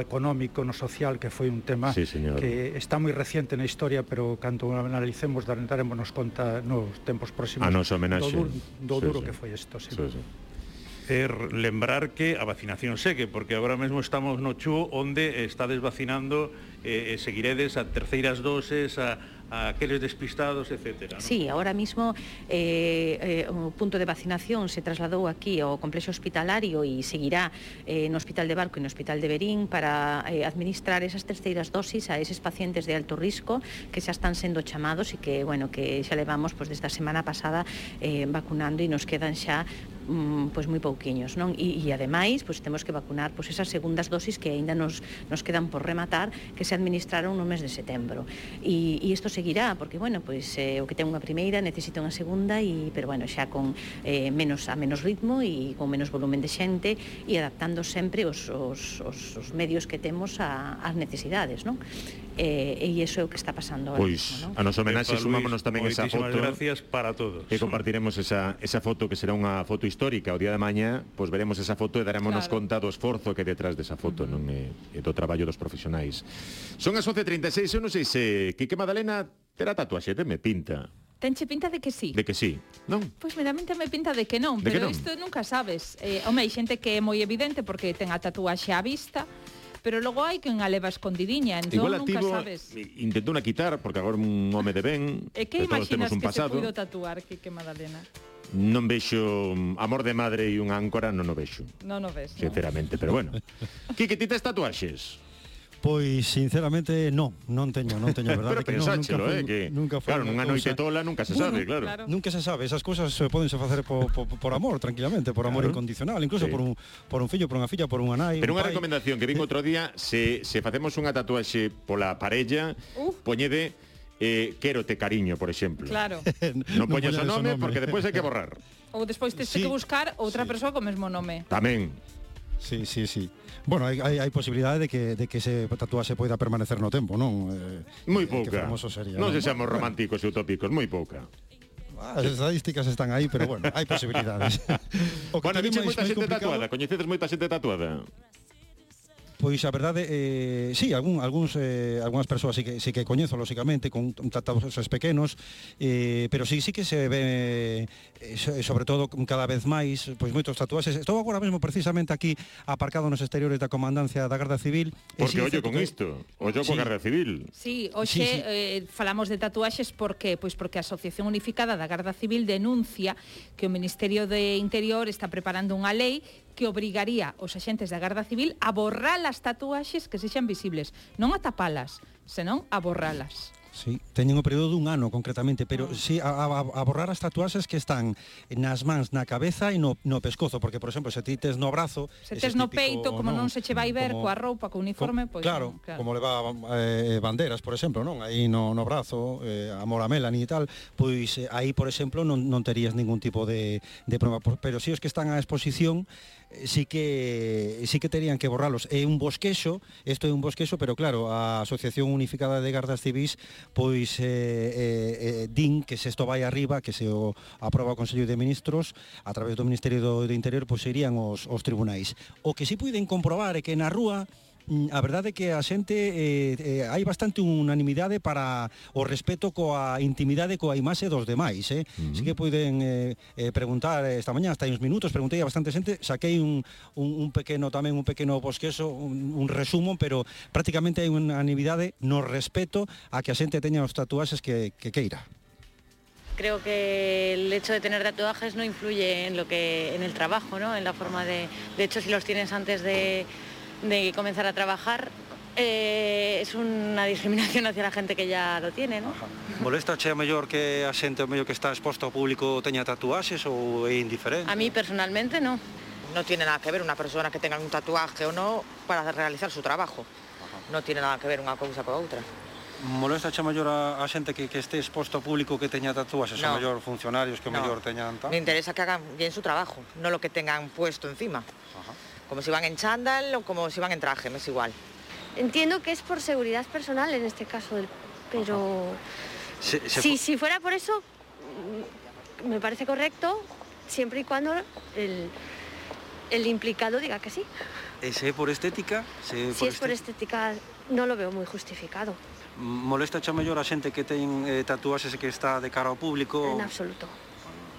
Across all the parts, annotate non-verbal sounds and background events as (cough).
económico, no social, que foi un tema sí, señor. que está moi reciente na historia, pero cando analicemos daremos conta nos tempos próximos a nos homenaxe. do, do duro sí, que foi isto. Sí. Sí, sí. Lembrar que a vacinación segue, porque agora mesmo estamos no Chu onde estades vacinando, eh, seguiredes a terceiras doses, a a aqueles despistados, etc. ¿no? Sí, ahora mismo eh, eh, o punto de vacinación se trasladou aquí ao complexo hospitalario e seguirá eh, no Hospital de Barco e no Hospital de Berín para eh, administrar esas terceiras dosis a eses pacientes de alto risco que xa están sendo chamados e que, bueno, que xa levamos pues, desde a semana pasada eh, vacunando e nos quedan xa mm, pois moi pouquiños, non? E, e ademais, pois temos que vacunar pois esas segundas dosis que aínda nos nos quedan por rematar, que se administraron no mes de setembro. E, e isto seguirá, porque bueno, pois eh, o que ten unha primeira necesita unha segunda e pero bueno, xa con eh, menos a menos ritmo e con menos volumen de xente e adaptando sempre os os os, os medios que temos a ás necesidades, non? eh, e iso é o que está pasando Pois, ahora, no? a nosa homenaxe sumámonos tamén esa foto. gracias para todos. E compartiremos esa, esa foto que será unha foto histórica. O día de mañá, pois veremos esa foto e darémonos claro. conta do esforzo que detrás desa foto, uh -huh. non e, e do traballo dos profesionais. Son as 11:36, eu non sei se Quique Madalena terá tatuaxe, me pinta. Tenche pinta de que sí. De que sí, non? Pois me dá me pinta de que non, de pero non? isto nunca sabes. Eh, home, hai xente que é moi evidente porque ten a tatuaxe á vista, pero logo hai quen a leva escondidiña, entón Igual nunca activo, sabes. Intentó unha quitar, porque agora un home de ben, e que imaginas un que pasado. se puido tatuar, Quique Madalena? non vexo mm, amor de madre e unha áncora non o vexo. Non o ves. Sinceramente, no. pero bueno. Quique, ti tes tatuaxes? Pois sinceramente non, non teño, non teño verdade (laughs) Pero que pensáchelo, nunca, eh, que nunca foi claro, nunha noite tola nunca se bueno, sabe, claro. claro. Nunca se sabe, esas cousas se podense facer por, por, por amor, tranquilamente, por amor claro. incondicional, incluso sí. por un por un fillo, por unha filla, por unha nai. Pero un unha pai. recomendación que vin eh. outro día, se se facemos unha tatuaxe pola parella, poñede eh, quero te cariño, por exemplo. Claro. (laughs) non poñas o nome, nome porque despois hai que borrar. Ou despois tes sí, que buscar outra sí. persoa co mesmo nome. Tamén. Sí, sí, sí. Bueno, hai, hai, hai posibilidade de que, de que ese tatuaxe poida permanecer no tempo, non? Eh, moi eh, pouca. Sería, non, non se seamos románticos e utópicos, moi pouca. As ah, estadísticas están aí, pero bueno, hai posibilidades. (laughs) o que bueno, diche moita xente complicado... tatuada, coñecedes moita xente tatuada. Pois a verdade, eh, sí, algún, algúns, eh, algúnas persoas sí que, sí que coñezo, lóxicamente, con tratados pequenos, eh, pero sí, sí que se ve, eh, sobre todo cada vez máis, pois moitos tatuaxes. Estou agora mesmo precisamente aquí aparcado nos exteriores da Comandancia da Garda Civil. Porque eh, sí, ollo con que... isto, ollo sí. coa Garda Civil. Sí, hoxe sí, sí. Eh, falamos de tatuaxes porque pois porque a Asociación Unificada da Garda Civil denuncia que o Ministerio de Interior está preparando unha lei que obrigaría os axentes da Garda Civil a borrar as tatuaxes que sexan visibles, non a tapalas, senón a borralas. Sí, teñen o período dun ano concretamente, pero ah. sí, a, a, a borrar as tatuaxes que están nas mans, na cabeza e no, no pescozo, porque, por exemplo, se ti tes no brazo... Se tes no peito, como non, non se che vai ver como, coa roupa, co uniforme, co, pois... Claro, claro, como leva eh, banderas, por exemplo, non? Aí no, no brazo, eh, a mora Melanie e tal, pois eh, aí, por exemplo, non, non terías ningún tipo de, de problema. Pero si os que están á exposición, eh, sí que sí que terían que borralos. É un bosquexo, isto é un bosquexo, pero claro, a Asociación Unificada de Gardas Civís pois eh, eh, eh, din que se isto vai arriba, que se o aproba o Consello de Ministros, a través do Ministerio do, do Interior, pois irían os, os tribunais. O que si puiden comprobar é que na rúa Mm, a verdade é que a xente eh, eh, hai bastante unanimidade para o respeto coa intimidade coa imaxe dos demais, eh? Uh -huh. Así que poden eh, eh, preguntar eh, esta mañá, hasta uns minutos, preguntei a bastante xente, saquei un, un, un pequeno tamén un pequeno bosqueso, un, un resumo, pero prácticamente hai unanimidade no respeto a que a xente teña os tatuaxes que, que queira. creo que el hecho de tener tatuajes no influye en lo que en el trabajo no en la forma de de hecho si los tienes antes de de comenzar a trabajar, eh, es unha discriminación hacia a gente que ya lo tiene, ¿no? Ajá. Molesta che a mellor que a xente o mellor que está exposto ao público teña tatuaxes ou é indiferente? A mí personalmente no. No tiene nada que ver una persona que tenga un tatuaje o no para realizar su trabajo. Ajá. No tiene nada que ver unha cousa coa outra. Molesta che mellor a, a xente que, que este exposto ao público que teña tatuaxes, no. a mellor funcionarios que o no. mellor teñan tal? Me interesa que hagan bien su trabajo, no lo que tengan puesto encima. Ajá. Como si van en chándal o como si van en traje, me es igual. Entiendo que es por seguridad personal en este caso, pero Se, se si, si fuera por eso, mm, me parece correcto, siempre y cuando el, el implicado diga que sí. E se é por estética, se Si es por estética, no lo veo muy justificado. Molesta xa mellor a xente que ten eh, tatuaxes que está de cara ao público? En absoluto.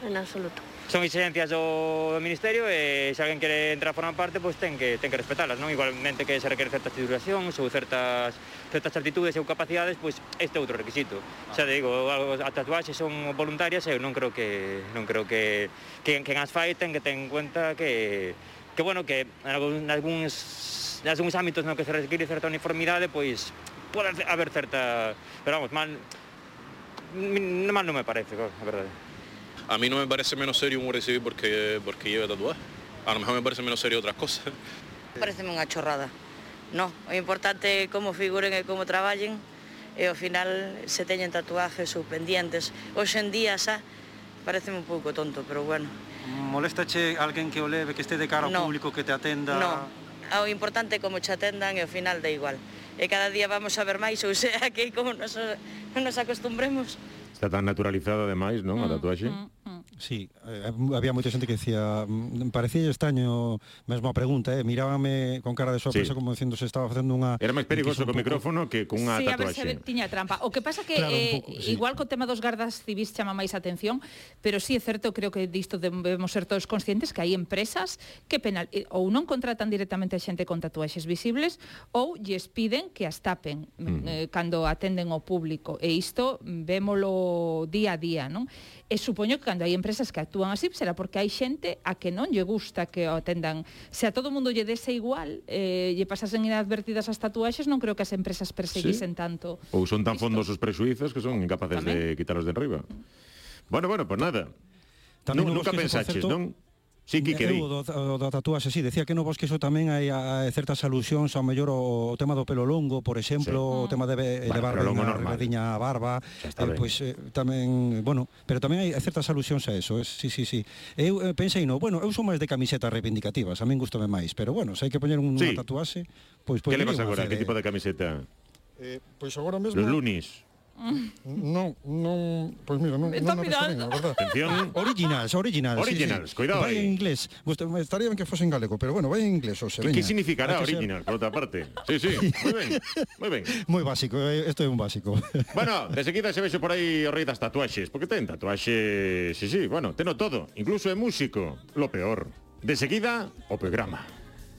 En absoluto. son exigencias do, do Ministerio e se alguén quere entrar a formar parte, pois ten que, ten que respetalas, non? Igualmente que se requere certas titulacións ou certas, certas aptitudes ou capacidades, pois este é outro requisito. Ah. Xa te digo, as tatuaxes son voluntarias e eu non creo que non creo que que, quen as fai ten que ten en cuenta que que bueno, que en algún, algúns, algúns ámbitos no que se require certa uniformidade, pois pode haber certa... Pero vamos, mal... Mal non me parece, a verdade. A mí no me parece menos serio un Guardia Civil porque, porque lleve tatuaje. A lo mejor me parece menos serio otras cosas. Parece una chorrada. No, o importante como figuren e como traballen e ao final se teñen tatuajes ou pendientes. Hoxe en día xa parece un pouco tonto, pero bueno. Molestache alguén que o leve, que este de cara ao no, público, que te atenda? No, o importante é como che atendan e ao final da igual. E cada día vamos a ver máis, ou sea que como nos, nos acostumbremos. Está tan naturalizada ademais, non, a tatuaxe? Mm. Sí, eh, había moita xente que decía mm, parecía extraño mesmo a pregunta, eh, mirábame con cara de sorpresa sí. como dicindo se estaba facendo unha Era máis perigoso co micrófono que cunha sí, tatuaxe. Sí, a ver se tiña trampa. O que pasa que claro, eh, pouco, sí. igual co tema dos gardas civis chama máis atención, pero sí é certo, creo que disto debemos ser todos conscientes que hai empresas que penal eh, ou non contratan directamente a xente con tatuaxes visibles ou lles piden que as tapen mm. mm. eh, cando atenden ao público e isto vémolo día a día, non? E supoño que cando hai empresas empresas que actúan así será porque hai xente a que non lle gusta que o atendan. Se a todo mundo lle dese igual, eh, lle pasasen inadvertidas as tatuaxes, non creo que as empresas perseguisen sí. tanto. Ou son tan fondos os prexuízos que son incapaces de quitaros de enriba. Bueno, bueno, pues nada. Tamén no, nunca pensaches, concerto... non? Sí, que quedei. O, o, da tatuaxe, sí, decía que no vos que eso tamén hai a, a certas alusións ao mellor o, o tema do pelo longo, por exemplo, sí. o tema de, de vale, barba, na, regardiña a barba, eh, pois eh, tamén, bueno, pero tamén hai certas alusións a eso, eh, sí, sí, sí. Eu eh, pensei, no, bueno, eu sou máis de camisetas reivindicativas, a min gustame máis, pero bueno, se hai que poñer un sí. tatuaxe, pois... Pues, pois pues, que le vas agora? Que tipo de camiseta? Eh, pois agora mesmo... Los lunis. No, no, pues mira, no, Está non, me mirando. Venga, ¿verdad? Atención. Originals, originals. Originals, sí, sí. cuidado vaya ahí. en inglés. Gusto- Estaría ben que fose en galego, pero bueno, vai en inglés o se ¿Qué, qué significará original, por outra parte? Sí, sí, moi ben, moi ben. Moi básico, eh, esto é un básico. (laughs) Bueno, de seguida se vexo por aí o rei das tatuaxes, porque ten tatuaxes, sí, sí, bueno, teno todo, incluso é músico, lo peor. De seguida, o programa.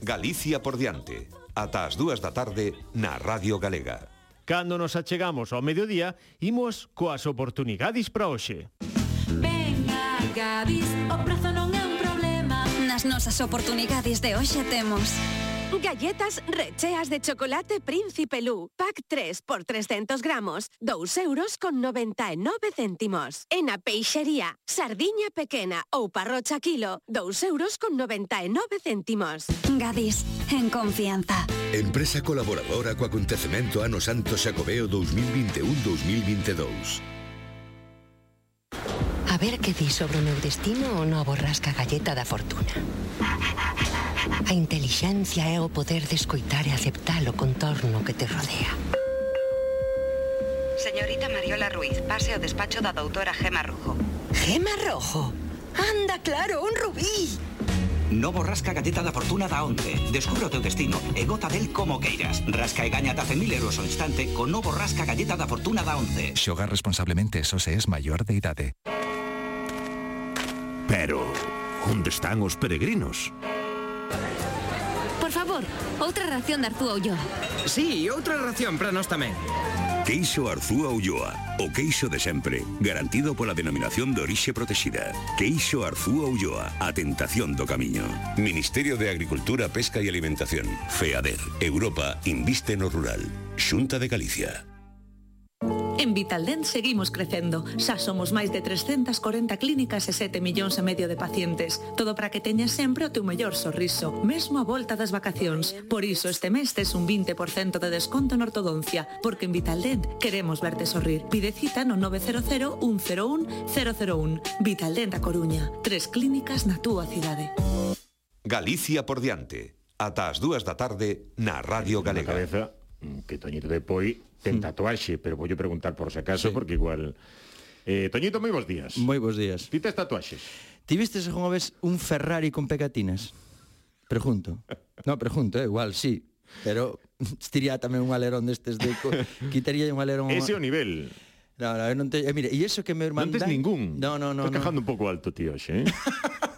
Galicia por diante. Ata as dúas da tarde na Radio Galega. Cando nos achegamos ao mediodía, imos coas oportunidades para hoxe. Venga, Gadis, o prazo non é un problema. Nas nosas oportunidades de hoxe temos Galletas recheas de chocolate Príncipe Lu. Pack 3 por 300 gramos. 2 euros con 99 céntimos. En a peixería, sardiña pequena ou parrocha kilo. 2 euros con 99 céntimos. Gadis, en confianza. Empresa colaboradora co acontecemento Ano Santo Xacobeo 2021-2022. A ver que di sobre o meu destino o novo rasca galleta da fortuna. A inteligencia é o poder de escoitar e aceptar o contorno que te rodea. Señorita Mariola Ruiz, pase ao despacho da doutora Gema Rojo. Gema Rojo? Anda, claro, un rubí! Novo Rasca galleta da Fortuna da 11. Descubre o teu destino e gota del como queiras. Rasca e gaña ata euros ao instante con Novo Rasca Galleta da Fortuna da 11. Xogar responsablemente, só se es maior de idade. Pero, onde están os peregrinos? Outra ración de Arzúa Ulloa. Sí, outra ración para nós tamén. Queixo Arzúa Ulloa, o queixo de sempre, garantido pola denominación de orixe protexida. Queixo Arzúa Ulloa, a tentación do camiño. Ministerio de Agricultura, Pesca e Alimentación. FEADER. Europa inviste no rural. Xunta de Galicia. En Vitaldent seguimos crecendo. Xa somos máis de 340 clínicas e 7 millóns e medio de pacientes. Todo para que teñas sempre o teu mellor sorriso, mesmo a volta das vacacións. Por iso este mes tes un 20% de desconto en ortodoncia, porque en Vitaldent queremos verte sorrir. Pide cita no 900 101 001. Vitaldent a Coruña. Tres clínicas na túa cidade. Galicia por diante. Ata as dúas da tarde na Radio Galega. Cabeza, mm, que Toñito de Poi ten hmm. tatuaxe, pero voulle preguntar por se acaso, sí. porque igual... Eh, Toñito, moi bons días. Moi bons días. Ti tes tatuaxes? Ti vistes unha vez un Ferrari con pegatinas? Pregunto. No, pregunto, eh, igual, sí. Pero (laughs) estiría tamén un alerón destes de... Co... (laughs) Quitaría un alerón... Ese o nivel. No, no, non te... Eh, mire, e iso que me irmán... Non tes ningún. No, no, no. Estás no. cajando un pouco alto, tío, xe, eh? (laughs)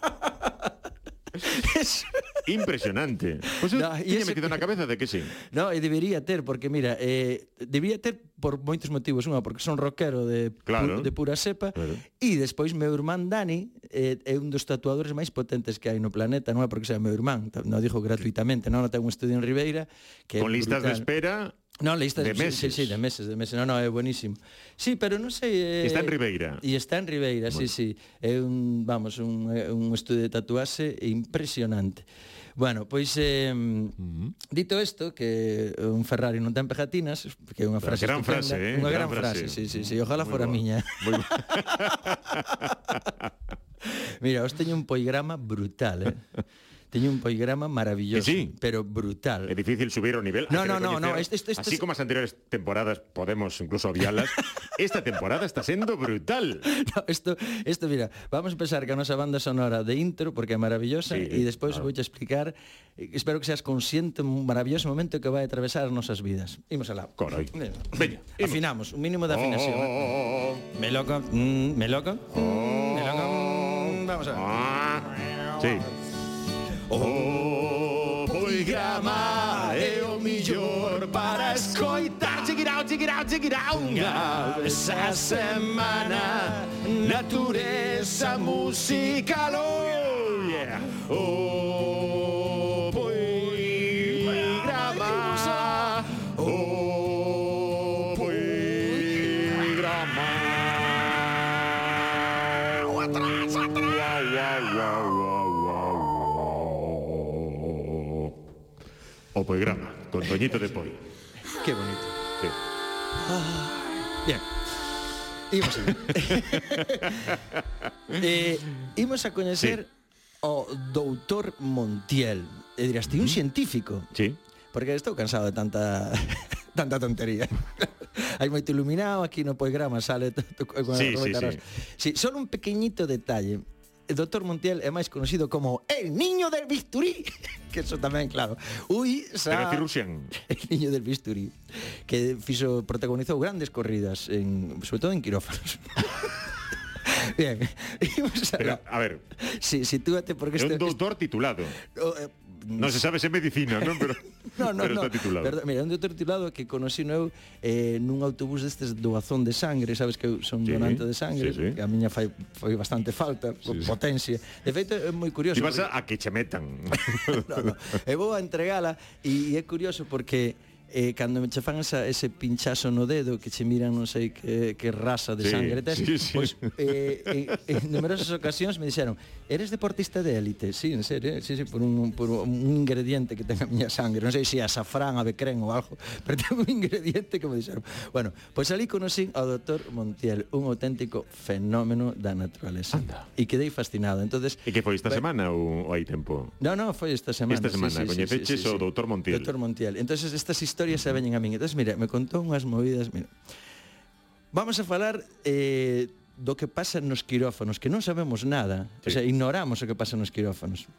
Impresionante. Pois pues no, tiña metido que... na cabeza de que sí. No, e debería ter, porque mira, eh, debería ter por moitos motivos. Unha, porque son rockero de, claro. pu de pura sepa. Claro. E despois meu irmán Dani eh, é un dos tatuadores máis potentes que hai no planeta. Non é porque sea meu irmán, non digo gratuitamente. Non, non ten un estudio en Ribeira. Que Con listas brutal. de espera No, listas de meses. Sí, sí, de meses, de meses. No, no, é buenísimo. Sí, pero non sei... Eh, está en Ribeira. E está en Ribeira, bueno. sí, sí. É un, vamos, un, eh, un estudio de tatuaxe impresionante. Bueno, pois eh, dito isto que un Ferrari non ten pegatinas, que é unha frase gran estupenda, frase, eh? unha gran, gran frase, frase, sí, sí, sí, ojalá fora boa. miña. Muy (laughs) Mira, os teño un poigrama brutal, eh? (laughs) Teño un poigrama maravilloso, sí? pero brutal. É difícil subir o nivel. No, no, no, no, recoñecer, este- este- Así este- como as anteriores temporadas podemos incluso obvialas, (laughs) esta temporada está sendo brutal. No, esto, esto, mira, vamos a empezar con a nosa banda sonora de intro, porque é maravillosa, Sí, e despois claro. vou explicar, eh, espero que seas consciente un maravilloso momento que vai atravesar as nosas vidas. Imos alá. Corai. Veña, afinamos, un mínimo de afinación. Oh, eh. oh, oh, oh. Me loco, mm, me loco, mm, me loco, vamos a ver. Ah, sí. O programa é o millor para escoitar Chiquirau, chiquirau, chiquirau Unha vez a semana Natureza musical oh, yeah. poigrama, con Toñito de Poi. Qué bonito. Sí. Ah, bien. Imos a (laughs) eh, imos a coñecer sí. o doutor Montiel. E dirás, ti un científico. Sí. Porque estou cansado de tanta (laughs) tanta tontería. (laughs) Hai moito iluminado aquí no poigrama sale con sí, sí, sí. sí, solo un pequeñito detalle el Dr. Montiel é máis conocido como El Niño del Bisturí, (laughs) que eso tamén, claro. Ui, xa... Era cirusian. El Niño del Bisturí, que fixo, protagonizou grandes corridas, en, sobre todo en quirófanos. (laughs) Bien, (laughs) imos a... Pero, a ver... Si, sí, sitúate porque... É un doutor titulado. Oh, eh, no, eh, non se sabe se medicina, non? Pero no, no, pero no. está titulado. Perdón, mira, un doutor titulado que conocí eu eh, nun autobús destes doazón de sangre, sabes que eu son sí, donante de sangre, sí, sí. que a miña fai, foi bastante falta, sí, sí. potencia. De feito, é moi curioso. Ti vas porque... a que che metan. (laughs) no, no. E vou a entregala e é curioso porque eh, cando che fan esa, ese pinchazo no dedo que che miran non sei que, que rasa de sí, sangre tes, sí, sí. pois eh, en, en numerosas ocasións me dixeron eres deportista de élite, sí, en serio, sí, sí, por un, por un ingrediente que ten a miña sangre, non sei se si azafrán, becren ou algo, (laughs) pero ten un ingrediente que me dixeron. Bueno, pois ali conocí ao doctor Montiel, un auténtico fenómeno da naturaleza. Anda. E quedei fascinado. Entonces, e que foi esta semana ou, ou hai tempo? No, no, foi esta semana. Esta semana, sí, sí, coñeceches sí, sí, sí, o doutor Montiel. Doutor Montiel. Entonces, estas historias historias xa veñen a min. Entonces, mira, me contou unhas movidas, mira. Vamos a falar eh, do que pasa nos quirófanos, que non sabemos nada, sí. o sea, ignoramos o que pasa nos quirófanos.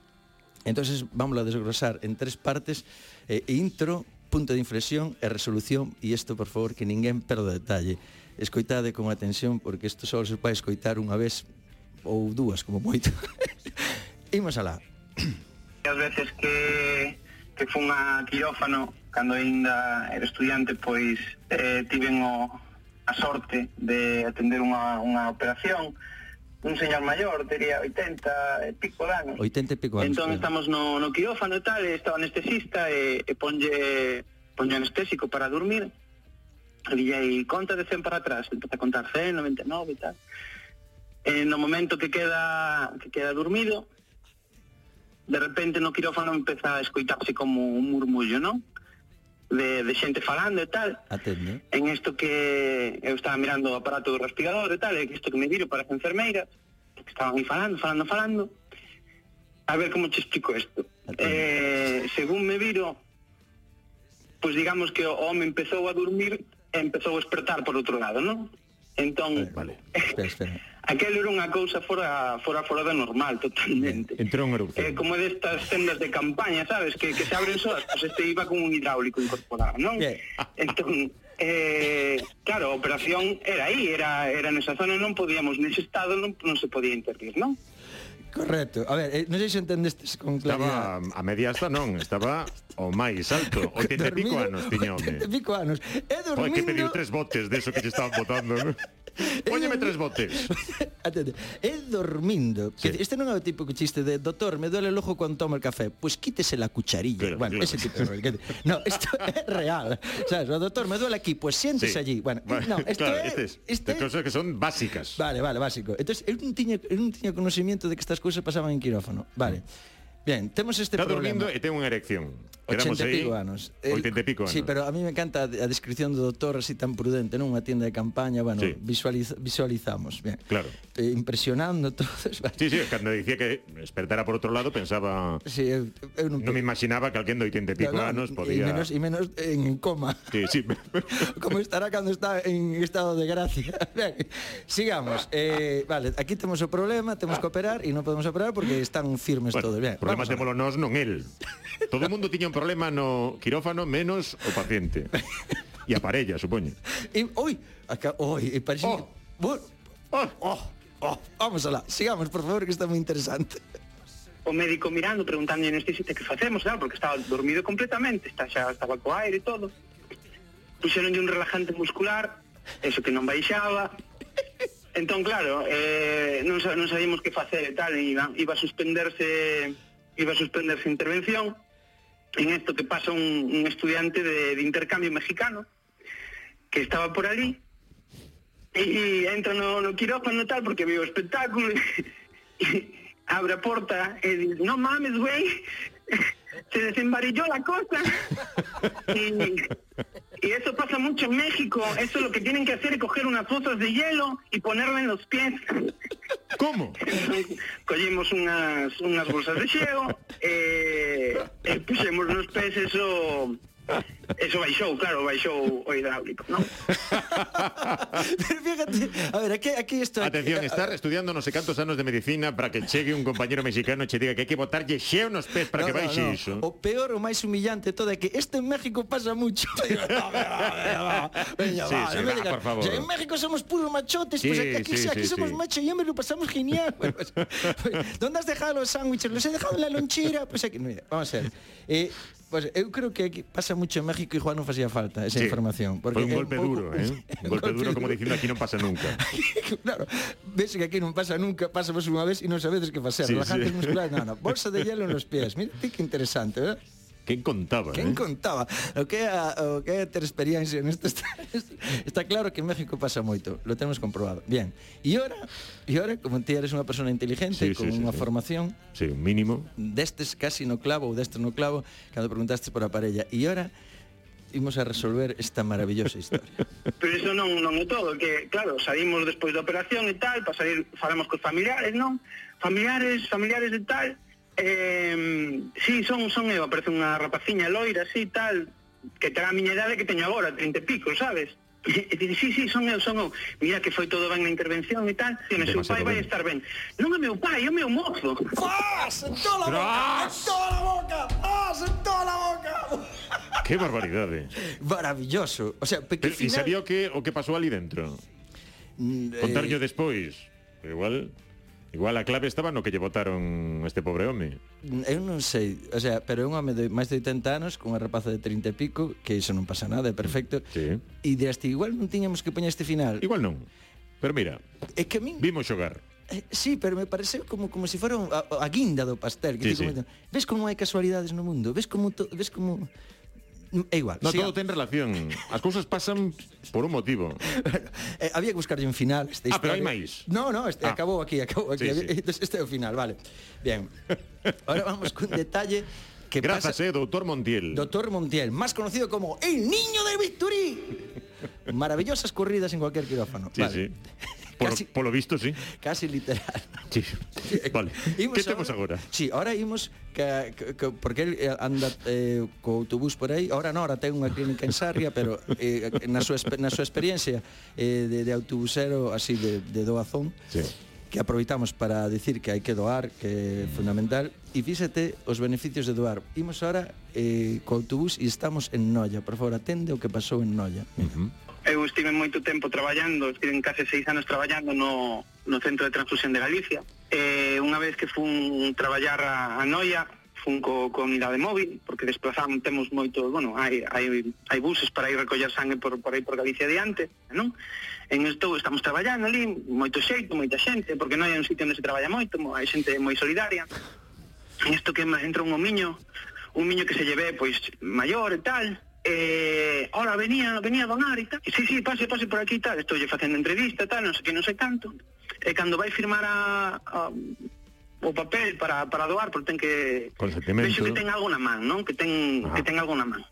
Entonces, vamos a desglosar en tres partes, eh, intro, punto de inflexión e resolución, e isto, por favor, que ninguén perda detalle. Escoitade con atención, porque isto só se pode escoitar unha vez ou dúas, como moito. (laughs) Imos alá. As veces que, que fun a quirófano cando aínda era estudiante pois eh, tiven o, a sorte de atender unha, unha operación un señor maior, tería 80 e pico de anos. 80 e pico anos. Entón claro. estamos no, no quirófano e tal, e estaba anestesista e, e ponlle, ponlle anestésico para dormir. E dille, conta de 100 para atrás, empeza a contar 100, 99 e tal. E no momento que queda que queda dormido, de repente no quirófano empeza a escoitarse como un murmullo, non? de, de xente falando e tal. Atende. En isto que eu estaba mirando o aparato do respirador e tal, e isto que me viro para as enfermeiras, que estaban aí falando, falando, falando. A ver como te explico isto. Eh, según me viro, pois pues digamos que o home empezou a dormir e empezou a despertar por outro lado, non? Entón... Vale, vale. espera, espera. Aquel era unha cousa fora fora fora da normal totalmente. Eh, entrou un erupción. Eh, como destas tendas de campaña, sabes, que, que se abren soas, pues este iba con un hidráulico incorporado, non? Entón, eh, claro, a operación era aí, era, era nesa zona, non podíamos, nese estado non, non se podía intervir, non? Correcto. A ver, eh, non sei se entendestes con claridade. Estaba a media hasta non, estaba o máis alto, (laughs) 80 e pico anos tiña home. 80 e pico anos. E dormindo... Oye, que pediu tres botes de eso que te estaban botando, non? (laughs) (laughs) Póñeme tres botes. (laughs) Atende, é dormindo. Que este non é o típico chiste de doctor, me duele el ojo cuando tomo el café. Pues quítese la cucharilla. Claro, bueno, claro. ese tipo de rollo. No, esto (laughs) é real. ¿Sabes? O doctor, me duele aquí, pues siéntese Sí. allí. Bueno, no, esto claro, é... este es, este de cosas que son básicas. Vale, vale, básico. Entonces, eu non tiña, eu non tiña conocimiento de que estas cousas pasaban en quirófano. Vale. Bien, temos este Está problema. durmiendo e ten unha erección. Quedamos 80 e pico anos. El, 80 e pico anos. Sí, pero a mí me encanta a descripción do doutor así tan prudente, non? Unha tienda de campaña, bueno, sí. visualiz visualizamos. Bien. Claro. Eh, impresionando todos. Vale. Sí, sí, cando dicía que espertara por outro lado, pensaba... Sí, eu, eu non, non me imaginaba que alguén do 80 e pico no, anos podía... E menos, e menos en coma. Sí, sí. (laughs) Como estará cando está en estado de gracia. (laughs) Bien, sigamos. Eh, vale, aquí temos o problema, temos que operar e non podemos operar porque están firmes bueno, todos. Bien, problemas témolo nós, non el. Todo o mundo tiña un problema no quirófano menos o paciente. (laughs) E a parella, supoño. E, oi, acá, e parece... Oh. Bueno, oh, oh, oh, vamos alá. Sigamos, por favor, que está moi interesante. o médico mirando, preguntando ao anestesista que facemos, claro, porque estaba dormido completamente, está xa estaba co aire e todo. Puxeronlle un relajante muscular, eso que non baixaba. Entón, claro, eh, non, sa- non sabíamos que facer e tal, iba, iba a suspenderse iba a suspenderse a intervención en esto que pasa un, un estudiante de, de intercambio mexicano que estaba por ali e entra no, no quirófano tal porque viu o espectáculo (laughs) e, abre a porta e dice, no mames, güey, (laughs) se desembarilló la cosa. (laughs) y, y eso pasa mucho en México. Eso lo que tienen que hacer es coger unas bolsas de hielo y ponerla en los pies. ¿Cómo? Cogimos unas, unas bolsas de hielo, eh, pés eso... Eso baixou, claro, baixou o hidráulico, ¿no? Pero fíjate, a ver, aquí, aquí esto... Atención, estar estudiando no sé cantos anos de medicina para que chegue un compañero mexicano e che diga que hai que botarlle xeo nos pés para que baixe iso. O peor, o máis humillante todo é que este en México pasa mucho. (laughs) Veña, Sí, va, sí, non me va, digas, por favor. "Ya, En México somos puros machotes, pues Sí, aquí, aquí, sí, sí, aquí sí, somos sí. macho y y lo pasamos genial. (laughs) Bueno, pues, pues, (laughs) ¿Dónde has dejado los sándwiches? Los he dejado en la lonchera. Pues aquí, mira, vamos a ver. Eh, Pues, eu creo que aquí pasa mucho en México e Juan non facía falta esa sí. información. Porque Foi un golpe pouco, duro, eh? (laughs) un golpe duro como dicindo aquí non pasa nunca. (laughs) claro, ves que aquí non pasa nunca, pasamos unha vez e non sabedes que facer. Sí, Relajantes sí. musculares, non, non. Bolsa de hielo nos pies. Mira que interesante, verdad? Quen contaba, Quen eh? contaba? O que é a, o que é ter experiencia neste está, está claro que en México pasa moito, lo temos comprobado. Bien. E ora, e ora como ti eres unha persona inteligente sí, con sí, unha sí, formación, sí, un mínimo destes casi no clavo ou destes no clavo, cando preguntaste por a parella. E ora imos a resolver esta maravillosa historia. (laughs) Pero iso non, non é todo, que claro, saímos despois da operación e tal, para salir falamos cos familiares, non? Familiares, familiares e tal, Eh, sí, son, son eu, aparece unha rapaciña loira, así, tal, que terá a miña idade que teño agora, 30 e pico, sabes? E dice, sí, sí, son eu, son eu. Mira que foi todo ben na intervención e tal. E o seu pai vai estar ben. Non é meu pai, é o meu mozo. Ah, toda a boca, sentou a boca, ah, toda a boca. (laughs) Que barbaridade. Maravilloso. O sea, pero, final... E sabía o que, o que pasou ali dentro? Mm, eh... Contarlle despois. Igual... Igual a clave estaba no que lle votaron este pobre home. Eu non sei, o sea, pero é un home de máis de 80 anos, cunha rapaza de 30 e pico, que iso non pasa nada, é perfecto. Mm, sí. E dirás igual non tiñamos que poñer este final. Igual non. Pero mira, é que a min... vimos xogar. Eh, sí, pero me pareceu como como se si fora a, a guinda do pastel, que sí, sí. ves como hai casualidades no mundo, ves como to, ves como é igual. No, siga- todo ten relación. As cousas pasan por un motivo. (laughs) Eh, había que buscarlle un final esta Ah, pero historia. hai máis. No, no, este Ah. acabou aquí, acabou aquí. Sí, sí. Entonces, (laughs) este é o final, vale. Bien. (laughs) Ahora vamos con detalle que Grazas, pasa eh, doutor Montiel. Doctor Montiel, más conocido como el niño del bisturí. Maravillosas corridas en cualquier quirófano. Sí, Vale. sí. Polo, casi, polo visto, sí. Casi literal. Sí. Vale. (laughs) Imos que temos agora? Sí, ahora imos que, que, que porque el eh, anda eh, co autobús por aí. Ahora non, ahora ten unha clínica en Sarria, (laughs) pero eh, na súa na súa experiencia eh, de, de autobusero así de, de doazón. Sí que aproveitamos para decir que hai que doar, que é fundamental, e fíxate os beneficios de doar. Imos ahora eh, co autobús e estamos en Noia. Por favor, atende o que pasou en Noia. Uh -huh. Eu estive moito tempo traballando, estive case seis anos traballando no, no Centro de Transfusión de Galicia. E unha vez que fun traballar a, a Noia, fun co, co unidade móvil, porque desplazamos, temos moito, bueno, hai, hai, hai buses para ir recoller sangue por, por aí por Galicia diante, non? En isto estamos traballando ali, moito xeito, moita xente, porque non hai un sitio onde se traballa moito, hai xente moi solidaria. En isto que entra un homiño, un miño que se lleve, pois, maior e tal, eh, ora venía, venía don Ari, tal, sí, sí, pase, pase por aquí, tal, estou facendo entrevista, tal, non sei que, non sei tanto, eh, e cando vai firmar a, a o papel para, para doar, porque ten que... Veixo que ten algo na man, non? Que ten, que ten algo na man.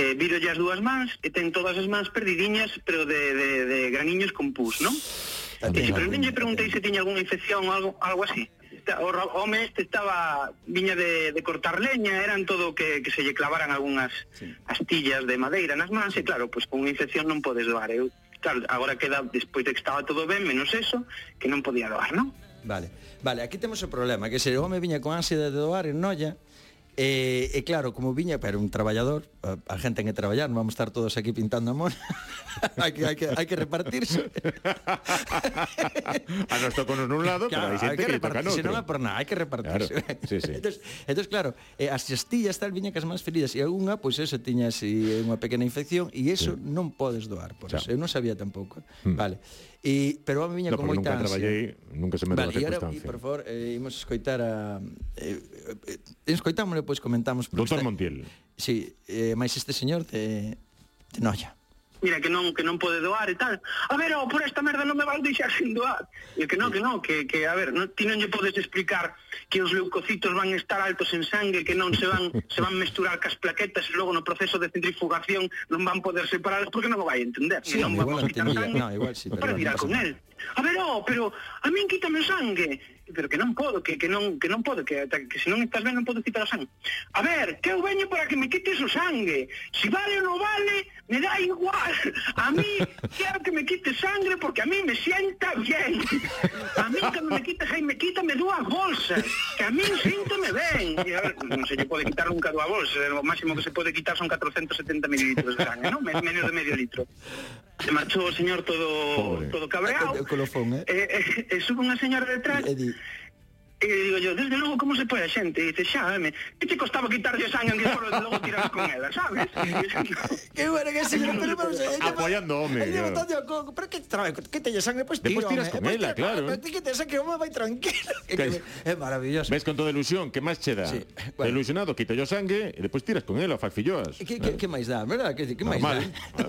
Eh, viro as dúas mans e ten todas as mans perdidiñas, pero de, de, de graniños con pus, non? E se preguntinlle preguntei se tiña algunha infección ou algo, algo así esta, o, o home este estaba viña de, de cortar leña, eran todo que, que se lle clavaran algunhas sí. astillas de madeira nas mans, e claro, pois pues, con infección non podes doar. Eu, claro, agora queda, despois de que estaba todo ben, menos eso, que non podía doar, non? Vale, vale, aquí temos o problema, que se o home viña con ansia de doar en noia, E, e claro, como viña, pero un traballador, a, a gente en que traballar, non vamos estar todos aquí pintando a mona. (laughs) hai, que, hai, que, hai que repartirse. (laughs) a nos toca nun lado, claro, pero hai xente que, que toca noutro. Non é por nada, hai que repartirse. Claro, sí, (laughs) sí. entonces, entonces, claro, eh, as xastillas tal viña que as máis feridas, e algunha, pois pues, eso, tiña así unha pequena infección, e eso sí. non podes doar, por Xa. eso. Eu non sabía tampouco. Mm. Vale. E, pero a miña no, con moita nunca ansia. traballei, nunca se me vale, deu a circunstancia. Vale, por favor, eh, imos escoitar a... Eh, eh, eh escoitámosle, pois comentamos. Doutor Montiel. Sí, eh, máis este señor de, de Noia mira que non que non pode doar e tal. A ver, oh, por esta merda non me vas deixar sin doar. E que non, que non, que, que a ver, non, ti non lle podes explicar que os leucocitos van estar altos en sangue, que non se van se van mesturar cas plaquetas e logo no proceso de centrifugación non van poder separarlas porque non o vai entender. Sí, non igual, vamos no, igual, no, igual sí, pero, para tirar con el. A ver, oh, pero a min quítame o sangue Pero que non podo, que, que non que non podo, que, que se non estás ben non podo quitar o sangue. A ver, que eu veño para que me quites o sangue. Si vale ou non vale, me dá igual. A mí (laughs) quero que me quites sangre porque a mí me sienta bien. A mí cando me quitas aí me quítame dúas bolsas, que a mí síntome ben. E a ver, non se lle pode quitar nunca dúas bolsas, o máximo que se pode quitar son 470 mililitros de sangue, non? Me- Menos de medio litro. Se marchou o señor todo Pobre. todo cabreado. E, eh, e, eh. e, eh, e sube unha señora detrás e, e di E digo yo, desde logo, como se pode a xente? E dice, xa, me, que te costaba quitarlle sangue que solo logo tiras con ela, sabes? (laughs) que bueno que se... Pero, pero, Apoiando, home. Pero que trae, que te sangue, pois tiro. Depois tiras con ela, claro. Pero ti que te saque, home, vai tranquilo. É maravilloso. Ves con toda ilusión, que máis che dá? Sí. Bueno. Ilusionado, quita yo sangue e depois tiras con ela, faz filloas. Que, que, que máis dá, verdad? Que, que máis dá?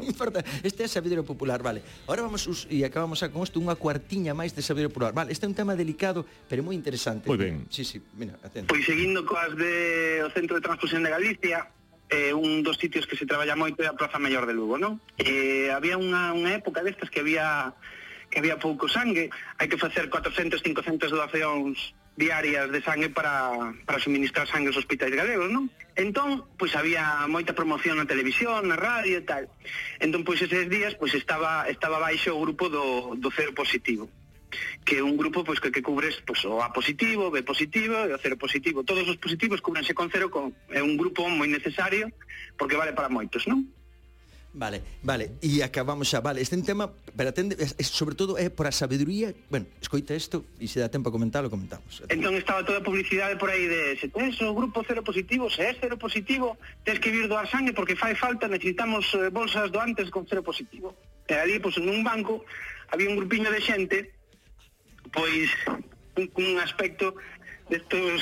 importa. Este é sabidoria popular, vale. Ahora vamos us, e acabamos a con isto unha cuartiña máis de sabidoria popular. Vale, este é un tema delicado, pero moi interesante atende. Moi ben. Sí, sí, mira, atende. Pois seguindo coas de o Centro de Transfusión de Galicia, eh, un dos sitios que se traballa moito é a Plaza Maior de Lugo, non? Eh, había unha, unha época destas que había que había pouco sangue, hai que facer 400, 500 doacións diarias de sangue para, para suministrar sangue aos hospitais galegos, non? Entón, pois había moita promoción na televisión, na radio e tal. Entón, pois eses días, pois estaba, estaba baixo o grupo do, do cero positivo que un grupo pois que, que cubres pois, o A positivo, B positivo e o cero positivo. Todos os positivos cubrense con cero, con, é un grupo moi necesario porque vale para moitos, non? Vale, vale, e acabamos xa, vale, este tema, pero atende, es, es, sobre todo é por a sabeduría, bueno, escoita isto e se dá tempo a comentarlo, comentamos. Entón estaba toda a publicidade por aí de se tens o grupo cero positivo, se é cero positivo, tens que vir doar sangue porque fai falta, necesitamos eh, bolsas doantes con cero positivo. E ali, pois, pues, nun banco, había un grupiño de xente pois un, un aspecto destos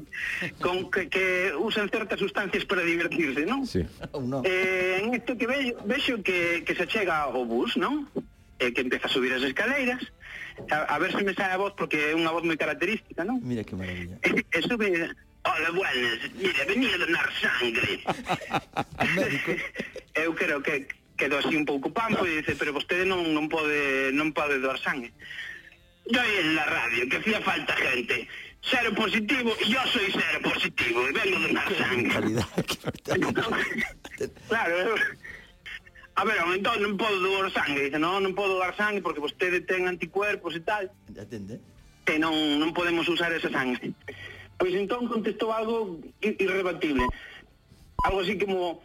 (laughs) con que, que usan certas sustancias para divertirse, non? Sí. No. Eh, en isto que vexo, vexo que, que se chega ao bus, non? Eh, que empeza a subir as escaleiras, a, a ver se me sai a voz, porque é unha voz moi característica, non? Mira que maravilla. E, (laughs) e sube Hola, buenas. Mira, venía a donar sangre. (laughs) Eu creo que quedou así un pouco pampo pois e dice, pero vostede non, non pode non pode doar sangue. Yo en la radio que hacía falta gente. Cero positivo, yo soy cero positivo y vengo de donar sangue. (laughs) claro, eu- A ver, entón non podo doar sangue. Dice, non, non podo doar sangue porque vostede ten anticuerpos e tal. Atende. E non, non podemos usar esa sangue. Pois entón contestou algo irrebatible. Algo así como,